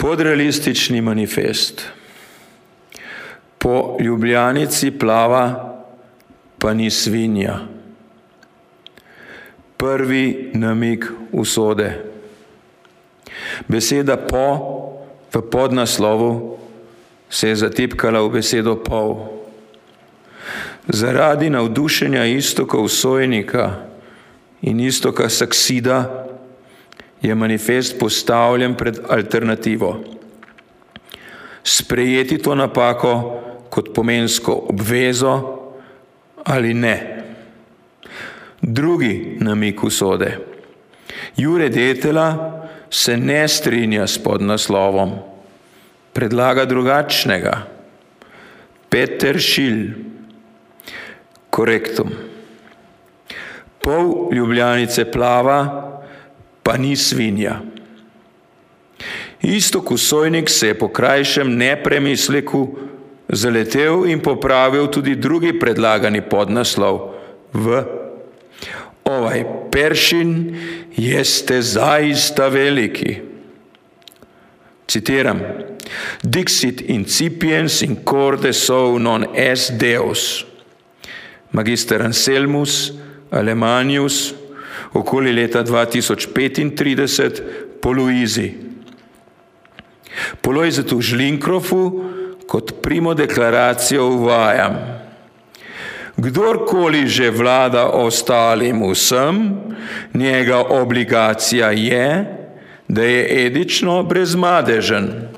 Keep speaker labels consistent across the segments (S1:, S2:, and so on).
S1: Podrealistični manifest. Po ljubljanici plava, pa ni svinja. Prvi namik usode. Beseda po v podnaslovu se je zatipkala v besedo pol. Zaradi navdušenja istokov sojnika in istoka saksida je manifest postavljen pred alternativo. Sprejeti to napako kot pomensko obvezo ali ne. Drugi namik usode. Jure Detela se ne strinja s podnaslovom, predlaga drugačnega. Peter Šil, korektum. Pol ljubljanice plava, pa ni svinja. Isto kusojnik se je po krajšem nepremisleku zaletel in popravil tudi drugi predlagani podnaslov v Ovaj peršin jeste zaista veliki. Citiram, Dixit incipiens in corde sou non es Deus. Magister Anselmus, Alemanius, okoli leta 2035 po Luizi. Po Lojzetu Žlinkrofu kot primo deklaracijo uvajam. Kdorkoli že vlada ostalim vsem, njega obligacija je, da je edično brezmadežen.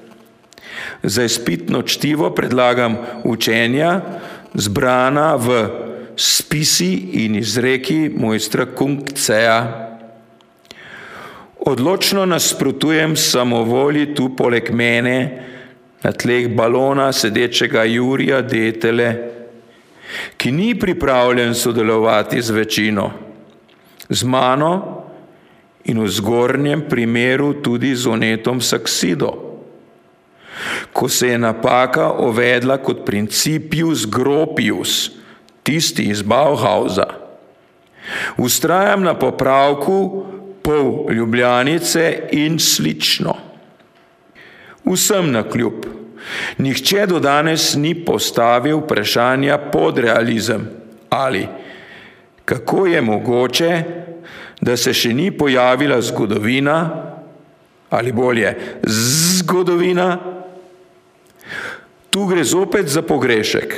S1: Za izpitno čtivo predlagam učenja zbrana v spisi in izreki mojstra Kungceja. Odločno nasprotujem samovolji tu poleg mene, na tleh balona sedečega Jurija Detele, ki ni pripravljen sodelovati z večino, z mano in v zgornjem primeru tudi z onetom Saksido. Ko se je napaka uvedla kot principius gropius, tisti iz Bauhausa. Ustrajam na popravku pol ljubljanice in slično. Vsem na kljub. Nihče do danes ni postavil vprašanja pod realizem ali kako je mogoče, da se še ni pojavila zgodovina ali bolje zgodovina. Tu gre zopet za pogrešek.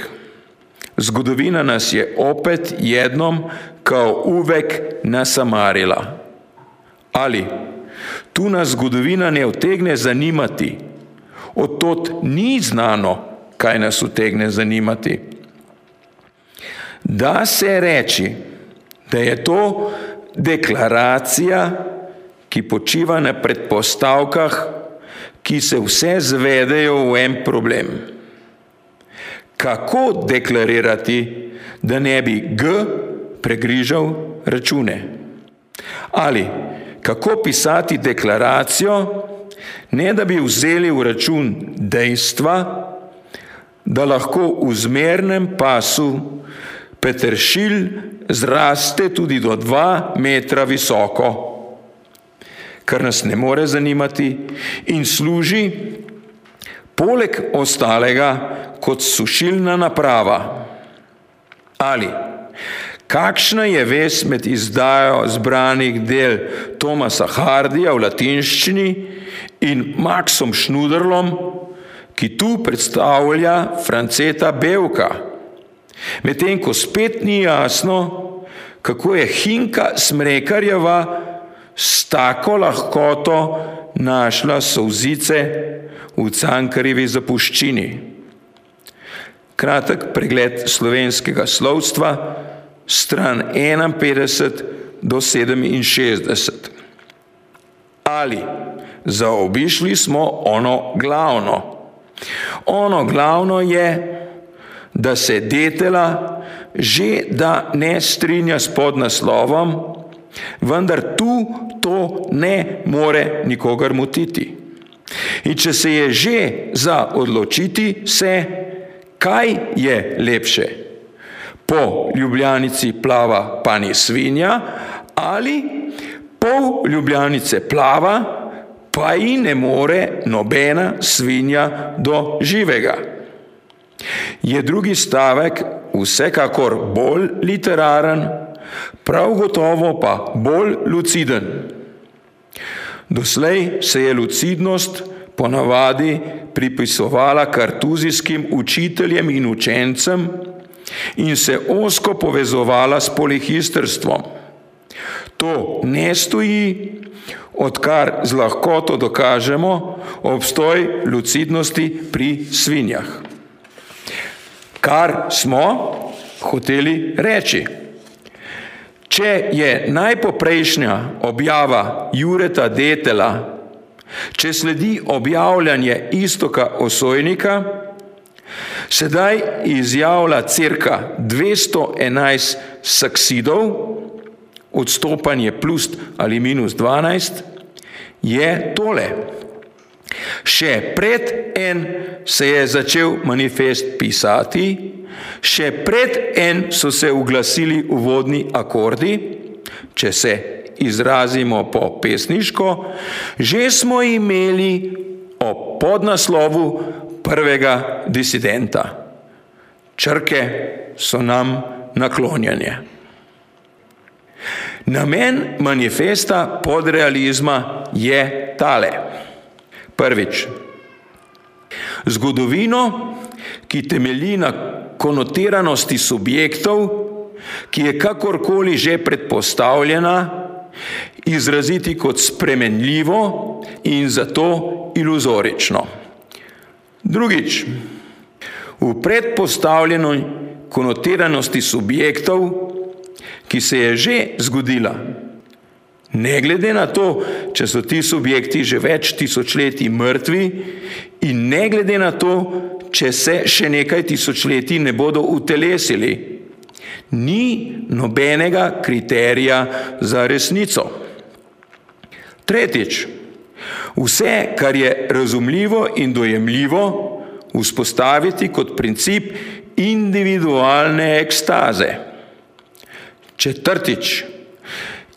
S1: Zgodovina nas je opet jednom kao uvek nasamarila. Ali tu nas zgodovina ne utegne zanimati, od tot ni znano, kaj nas utegne zanimati. Da se reči, da je to deklaracija, ki počiva na predpostavkah, ki se vse zvedejo v en problem kako deklarirati, da ne bi G pregrižal račune. Ali kako pisati deklaracijo, ne da bi vzeli v račun dejstva, da lahko v zmernem pasu peteršilj zraste tudi do dva metra visoko, kar nas ne more zanimati in služi poleg ostalega kot sušilna naprava. Ali kakšna je vez med izdajo zbranih del Tomasa Hardija v latinščini in Maxom Šnuderlom, ki tu predstavlja Franceta Belka, medtem ko spet ni jasno, kako je Hinka Smrekarjeva s tako lahkoto našla solzice v Cankarjevi zapuščini. Kratek pregled slovenskega slovstva, stran 51 do 67. Ali zaobišli smo ono glavno. Ono glavno je, da se detela že da ne strinja s podnaslovom, vendar tu to ne more nikogar motiti. In če se je že za odločiti, se kaj je lepše? Po ljubljanici plava pani svinja ali pol ljubljanice plava, pa ji ne more nobena svinja do živega. Je drugi stavek vsekakor bolj literaren, prav gotovo pa bolj luciden. Doslej se je lucidnost ponavadi pripisovala kartuzijskim učiteljem in učencem in se osko povezovala s polihistrstvom. To ne stoji, odkar z lahkoto dokažemo obstoj lucidnosti pri svinjah. Kar smo hoteli reči. Če je najpoprejšnja objava Jureta Detela Če sledi objavljanje istoka osojnika, sedaj izjavlja crka 211 saksidov, odstopanje plus ali minus 12, je tole. Še pred en se je začel manifest pisati, še pred en so se uglasili uvodni akordi, če se izrazimo po pesniško, že smo imeli o podnaslovu prvega disidenta. Črke so nam naklonjene. Namen manifesta podrealizma je tale. Prvič, zgodovino, ki temelji na konotiranosti subjektov, ki je kakorkoli že predpostavljena, izraziti kot spremenljivo in zato iluzorično. Drugič, v predpostavljeno konotiranosti subjektov, ki se je že zgodila, ne glede na to, če so ti subjekti že več tisočletij mrtvi in ne glede na to, če se še nekaj tisočletij ne bodo utelesili, ni nobenega kriterija za resnico. Tretjič, vse, kar je razumljivo in dojemljivo, vzpostaviti kot princip individualne ekstaze. Četrtič,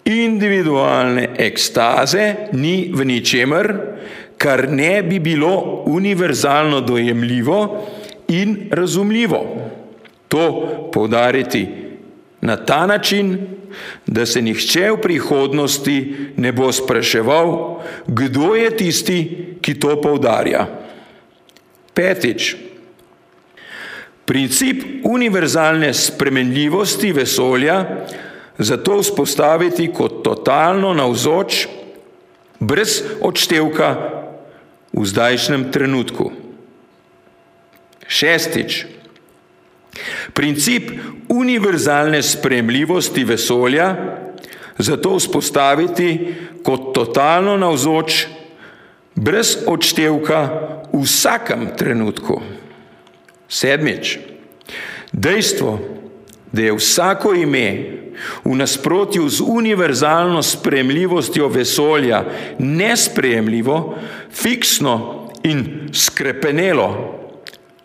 S1: individualne ekstaze ni v ničemer, kar ne bi bilo univerzalno dojemljivo in razumljivo. To poudariti na ta način, da se nihče v prihodnosti ne bo spraševal, kdo je tisti, ki to poudarja. Petič. Princip univerzalne spremenljivosti vesolja zato vzpostaviti kot totalno navzoč, brez odštevka v zdajšnjem trenutku. Šestič. Princip univerzalne spremljivosti vesolja zato vzpostaviti kot totalno navzoč, brez odštevka v vsakem trenutku. Sedmič. Dejstvo, da je vsako ime v nasprotju z univerzalno spremljivostjo vesolja nesprejemljivo, fiksno in skrepenelo,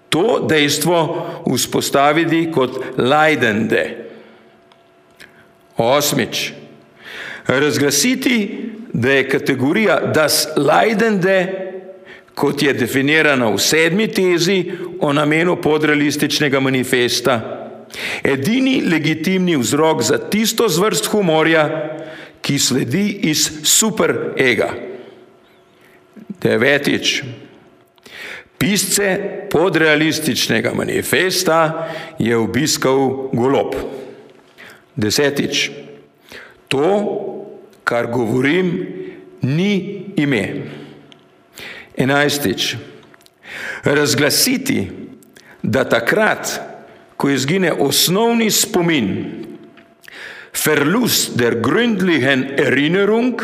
S1: to dejstvo vzpostaviti kot lajdende. Osmič. Razglasiti, da je kategorija das lajdende, kot je definirana v sedmi tezi o namenu podrealističnega manifesta, edini legitimni vzrok za tisto zvrst humorja, ki sledi iz super ega. Devetič. Pisce podrealističnega manifesta je obiskal golob. Desetič. To, kar govorim, ni ime. Enajstič. Razglasiti, da takrat, ko izgine osnovni spomin, Verlust der gründlichen Erinnerung,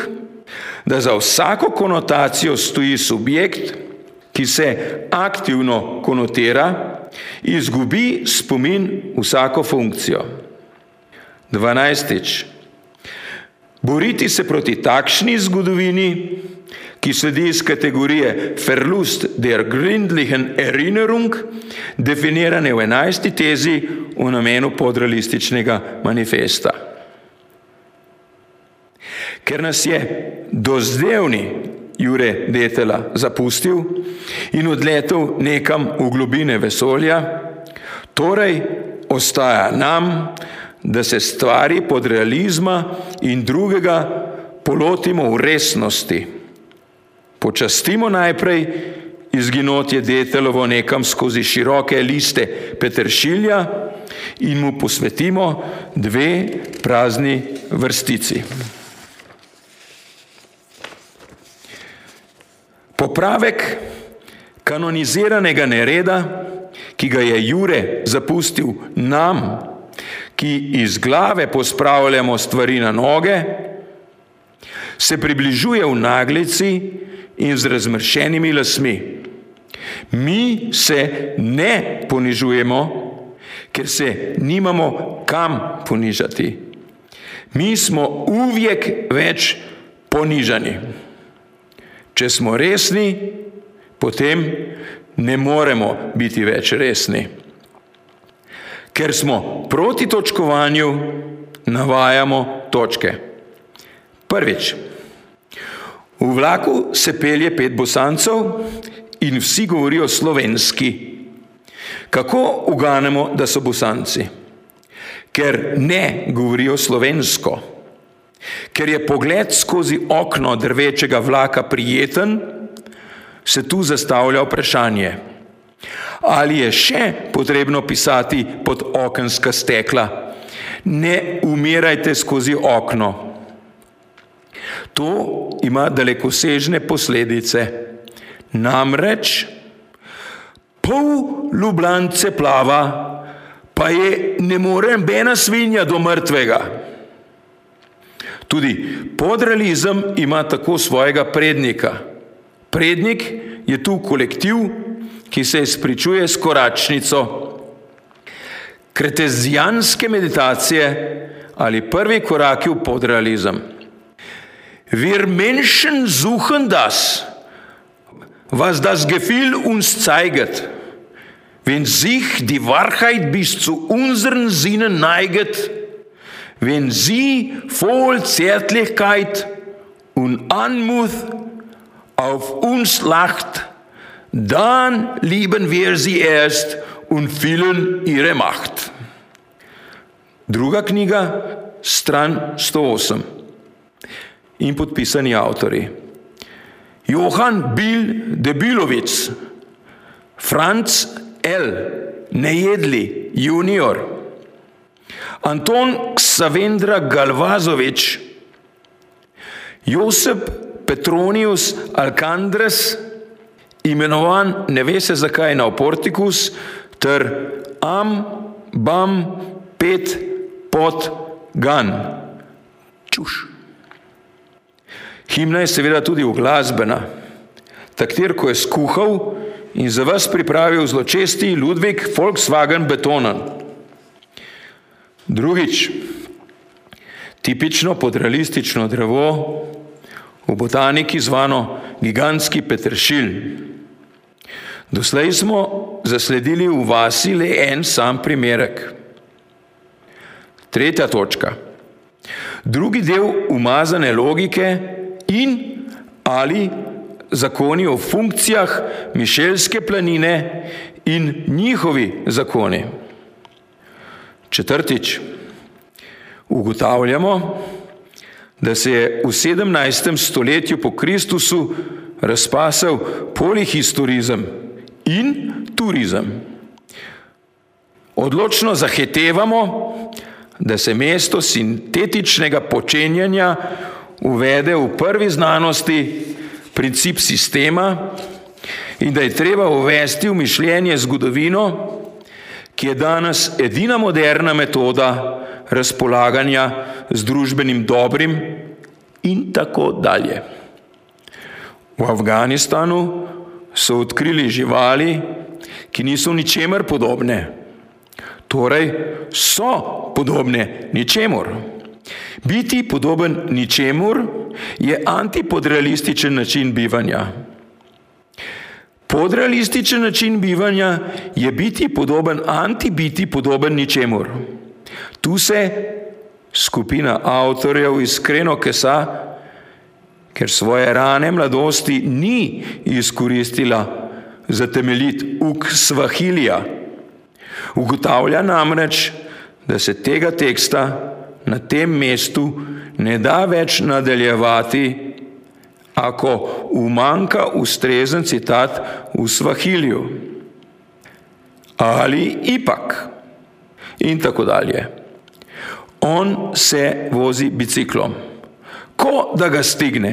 S1: da za vsako konotacijo stoji subjekt, ki se aktivno konotira, izgubi spomin vsako funkcijo. Dvanajstič. Boriti se proti takšni zgodovini, ki sledi iz kategorije Verlust der gründlichen Erinnerung, definirane v enajsti tezi v namenu podrealističnega manifesta. Ker nas je dozdevni Jure Detela zapustil in odletel nekam v globine vesolja, torej ostaja nam, da se stvari pod realizma in drugega polotimo v resnosti. Počastimo najprej izginotje Detelovo nekam skozi široke liste Petršilja in mu posvetimo dve prazni vrstici. Popravek kanoniziranega nereda, ki ga je Jure zapustil nam, ki iz glave pospravljamo stvari na noge, se približuje v naglici in z razmršenimi lasmi. Mi se ne ponižujemo, ker se nimamo kam ponižati. Mi smo uvijek več ponižani. Če smo resni, potem ne moremo biti več resni. Ker smo proti točkovanju, navajamo točke. Prvič. V vlaku se pelje pet bosancev in vsi govorijo slovenski. Kako uganemo, da so bosanci? Ker ne govorijo slovensko. Ker je pogled skozi okno drvečega vlaka prijeten, se tu zastavlja vprašanje, ali je še potrebno pisati pod okenska stekla. Ne umirajte skozi okno. To ima dalekosežne posledice. Namreč pol ljubljance plava, pa je ne more bena svinja do mrtvega. Tudi podrealizem ima tako svojega prednika. Prednik je tu kolektiv, ki se izpričuje s koračnico. Kretezijanske meditacije ali prvi koraki v podrealizem. Wir Menschen suchen das, was das Gefühl uns zeigt. Wenn sich die Wahrheit bis zu unseren Sinnen neigt, wenn sie voll Zärtlichkeit und Anmut auf uns lacht, dann lieben wir sie erst und fühlen ihre Macht. Druga knjiga, stran 108 in podpisani avtori. Johan Bil Debilovic, Franz L. Nejedli junior, Anton Savendra Galvazovič, Josep Petronius Alcandres, imenovan ne ve se zakaj na Portikus, ter Am Bam Pet Pot Gan. Čuš. Himna je seveda tudi uglasbena. Taktir, ko je skuhal in za vas pripravil zločesti Ludvik Volkswagen Betonen. Drugič, tipično podrealistično drevo, v botaniki zvano gigantski petršilj. Doslej smo zasledili v vasi le en sam primerek. Tretja točka. Drugi del umazane logike in ali zakoni o funkcijah Mišelske planine in njihovi zakoni. Četrtič, ugotavljamo, da se je v 17. stoletju po Kristusu razpasel polihistorizem in turizem. Odločno zahetevamo, da se mesto sintetičnega počenjanja uvede v prvi znanosti princip sistema in da je treba uvesti v mišljenje zgodovino, ki je danes edina moderna metoda razpolaganja z družbenim dobrim in tako dalje. V Afganistanu so odkrili živali, ki niso ničemer podobne, torej so podobne ničemor. Biti podoben ničemur je antipodrealističen način bivanja. Podrealističen način bivanja je biti podoben, antibiti podoben ničemur. Tu se skupina avtorjev iskreno kesa, ker svoje rane mladosti ni izkoristila za temeljit uk svahilija. Ugotavlja namreč, da se tega teksta na tem mestu ne da več nadaljevati, ako umanka ustrezen citat v svahilju. Ali ipak. In tako dalje. On se vozi biciklom, ko da ga stigne.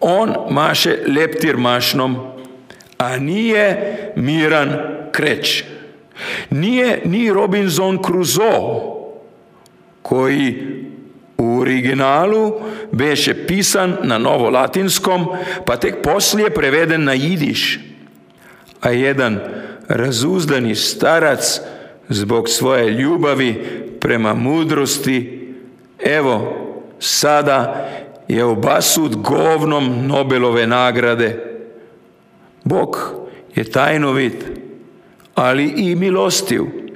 S1: On maše leptir mašnom, a nije miran kreč. Nije ni Robinson Crusoe, koji u originalu beše pisan na novo latinskom, pa tek poslije preveden na jidiš. A jedan razuzdani starac zbog svoje ljubavi prema mudrosti, evo sada je obasut govnom Nobelove nagrade. Bog je tajnovit, ali i milostiv.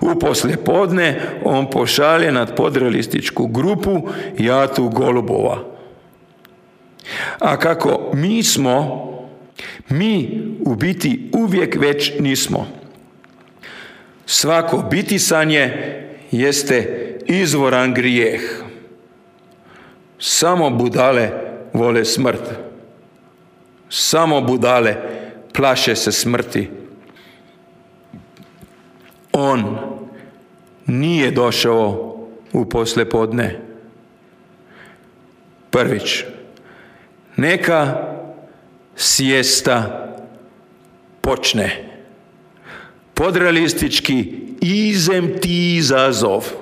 S1: U poslijepodne on pošalje nad podrealističku grupu Jatu Golubova. A kako mi smo, mi u biti uvijek već nismo. Svako bitisanje jeste izvoran grijeh. Samo budale vole smrt. Samo budale plaše se smrti. On nije došao u poslepodne. Prvić, neka sjesta počne. Podrealistički izem ti izazov.